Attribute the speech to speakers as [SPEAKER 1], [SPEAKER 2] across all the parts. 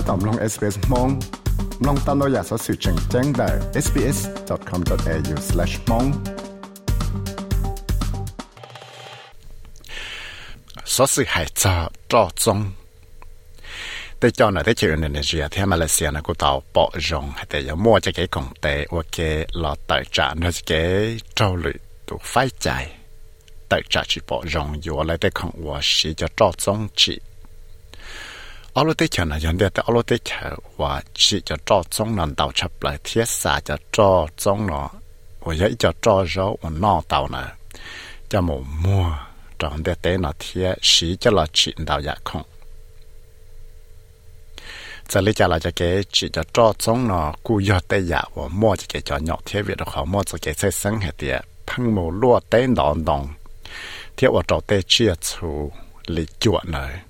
[SPEAKER 1] ถ้าตอมลง SBS มองลองตามเราอยากสอสื่อแจ้งแจ้งได้ sbs.com.au/mong
[SPEAKER 2] สอสื่อหายจอจอจงแต่จอน่ะได้เจออินโดนีเซียที่มาเลเซียนะกูเตาปอจงแต่ยังมั่วจะเก๋ของเตว่าเก๋รอต่จ่าน่ะจะเก๋เจ้าหรือตัวไฟใจต่จ่าจีปอจงอยู่อะไรได้ของว่า สีจะจอจงจี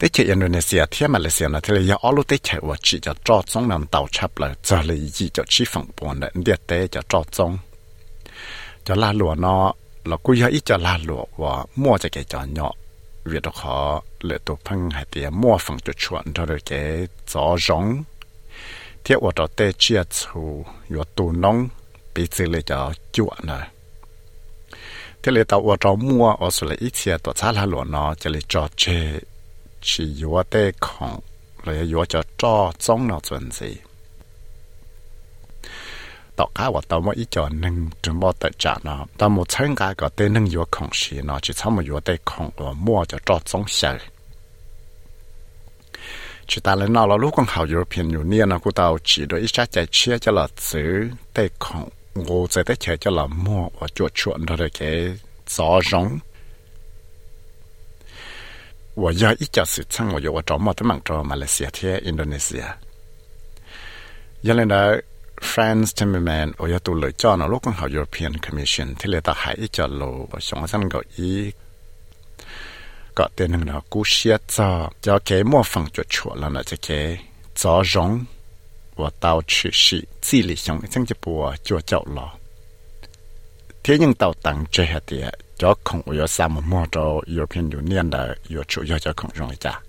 [SPEAKER 2] lại cho tế là giờ cho cho cho này chế Indonesia Malaysia là thế là alo tế chế và chỉ cho trong tàu chấp là cho gì cho chi đấy địa tế cho cho trong cho la lụa nó là cú ít cho la lụa và mua cho cái cho nhỏ. Việc đó khó, lựa tổ phăng hay tiền mua phẳng cho chuẩn cho được cái gió giống, thiết và đó tế chia chủ và tù nông bị xử lý cho chuột này thế là tàu và đó mua ở số là ít xe tổ xã la lụa nó cho lấy cho chơi chỉ yếu tế khổng, rồi yếu cho cho trong nó chuẩn gì tao cá và tao mới ý cho nâng chuẩn bị tự trả nó tao một chân cái có tế nâng yếu khổng xí nó chỉ sau một yếu tế khổng và mua cho cho trong xe. chỉ ta lên nó là lúc con học European Union nó cũng tao chỉ đối ý ít chạy chia cho là chữ tế khổng, ngô sẽ tế chơi cho là mua và chuột chuột đó là cái gió rong 我要一家事情，我要我找么子忙着马来西亚贴印度尼西亚。原来呢，France Timmerman 我要读了叫呢，如果好 European Commission ที่เลยตาหาย一家路，我想上个一。ก็เต็นหนึ่งนะกูเชียจะจะแกมั่วฟังจุดชัวแล้วนะจะแกจอร้องว่าเตาชื่อสิจี里想จังจะปัวจัวเจ้าหรอเที่ยังเตาตังเจฮะเดีย cho không có sao mà mua cho European Union đã yêu chủ yếu cho không rong cha.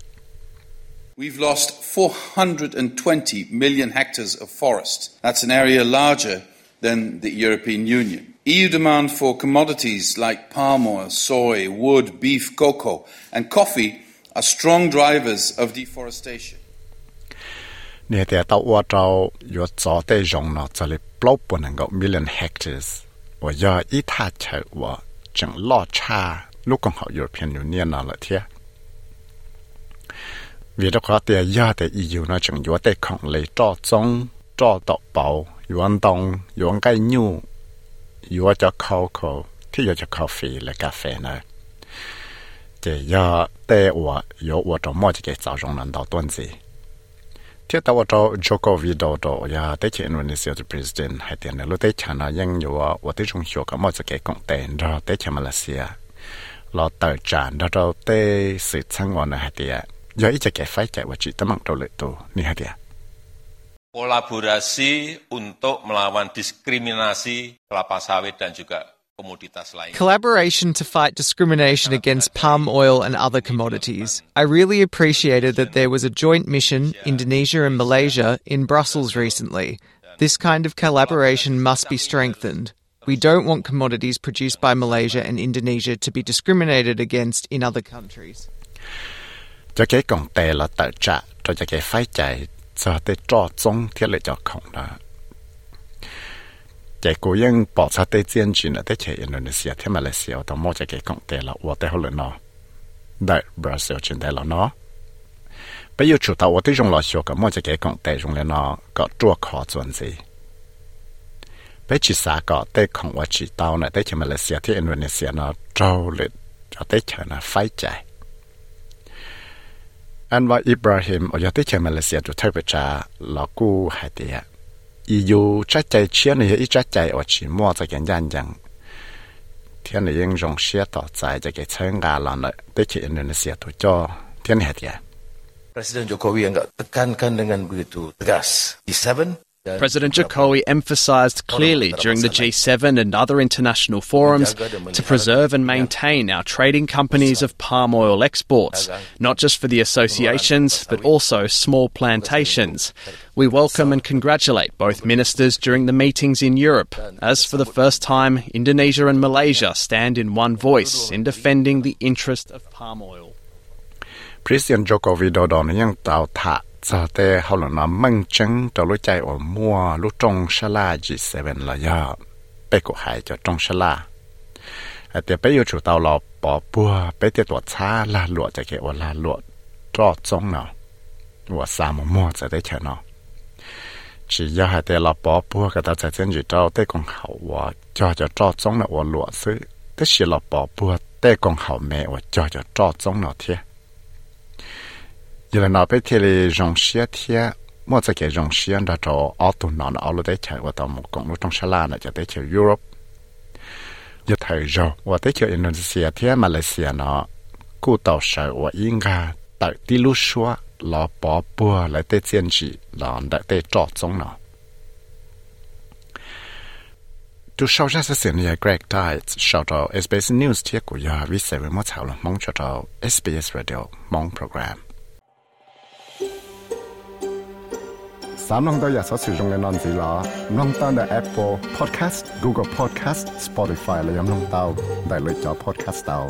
[SPEAKER 3] We've lost 420 million hectares of forest. That's an area larger than the European Union. EU demand for commodities like palm oil, soy, wood, beef, cocoa, and coffee are strong drivers of deforestation.
[SPEAKER 2] Nè thì tao qua trâu yo cho tê rong nó cho lì bao bồn hàng million hectares. Và do ít hạ chạy và chẳng lo cha, lúc còn họ European Union nào là thế? Vì đó có thể giờ thì EU nó chẳng yếu để không lấy cho trong cho đọc bảo, yuan đông yuan cái nhu. Yuan cho khâu cocoa thì yuan cho coffee là cà phê này thì giờ tế của yếu trong mỗi cái giáo dục lần đầu tuần gì thế tao cho Joko Widodo ya tế chế Indonesia the president hay tiền là lúc tế chả nó ยังอยู่ว่าว่าtế trung hiệu cả mọi cái công tiền đó tế chế Malaysia lo tờ tràn đó đâu tế sự sang ngon này hay tiền giờ ít cái phải chạy và chỉ tâm mạng đầu lợi tu ni hay tiền
[SPEAKER 4] Kolaborasi untuk melawan diskriminasi kelapa sawit dan juga
[SPEAKER 5] Collaboration to fight discrimination against palm oil and other commodities. I really appreciated that there was a joint mission, Indonesia and Malaysia, in Brussels recently. This kind of collaboration must be strengthened. We don't want commodities produced by Malaysia and Indonesia to be discriminated against in other countries.
[SPEAKER 2] Cái cố yên bỏ ra tới chiến chỉ là tới chạy Indonesia thế Malaysia tao mua cho cái công tệ là của tới hồi nó đại Brazil trên đây là nó bây giờ chủ tàu tới dùng là số cái mua cho cái công tệ dùng lên nó có chua khó chuẩn gì bây chỉ xa có tới không và chỉ tàu này tới chạy Malaysia thế Indonesia nó trâu lịch cho tới chạy nó phải chạy anh và Ibrahim ở tới chạy Malaysia chủ thấy bây giờ là cú hai tiền EU trái chạy chia này ít trái chạy ở chỉ mua cho cái nhân dân thiên nàyยัง用些到在这个参加了呢，对起 Indonesia 都叫天黑的。
[SPEAKER 6] Presiden Jokowi yang tekankan dengan begitu tegas. G7
[SPEAKER 7] President Jokowi emphasized clearly during the G7 and other international forums to preserve and maintain our trading companies of palm oil exports, not just for the associations, but also small plantations. We welcome and congratulate both ministers during the meetings in Europe, as for the first time, Indonesia and Malaysia stand in one voice in defending the interest of palm oil.
[SPEAKER 2] President Jokowi Joko Widodo nó ยัง tạo thế cho là nó măng chân cho lối chạy ở mua lúc trong sá la G7 là do bê của hải cho trong sá la. À tế bê yêu chủ tàu lò bỏ bùa bê tế tuột xa la lụa cho kể ở la lụa cho trong nào và xa mà mua cho tế chờ nó chỉ do hai tế lò bỏ bùa cái ta chạy chân gì trâu tế còn hậu và cho cho cho trong nào ở lụa xứ tế chỉ lò bỏ bùa tế còn hậu mẹ và cho cho cho trong nào thiệt giờ là nó bây giờ là rong xia thia mua cho cái rong xia đó cho ở tụ nó nó lo lúc đấy chạy qua tàu một con lúc trong Sa lan này cho tới chiều Europe. Giờ thấy rồi qua tới chiều Indonesia thia Malaysia nó cú tàu sợ qua Inga tại đi lúc xóa là bỏ bùa lại tới chiến trị là đã tới trọ giống nó tu sau ra sẽ xin nhà Greg Tides sau đó SBS News thiết của nhà viết sẽ với mỗi thảo là mong cho SBS Radio, mong program.
[SPEAKER 1] 三弄到日所使用嘅案子啦，弄到嘅 Apple Podcast、Google Podcast、Spotify 嚟饮弄到，大类咗 Podcast 到。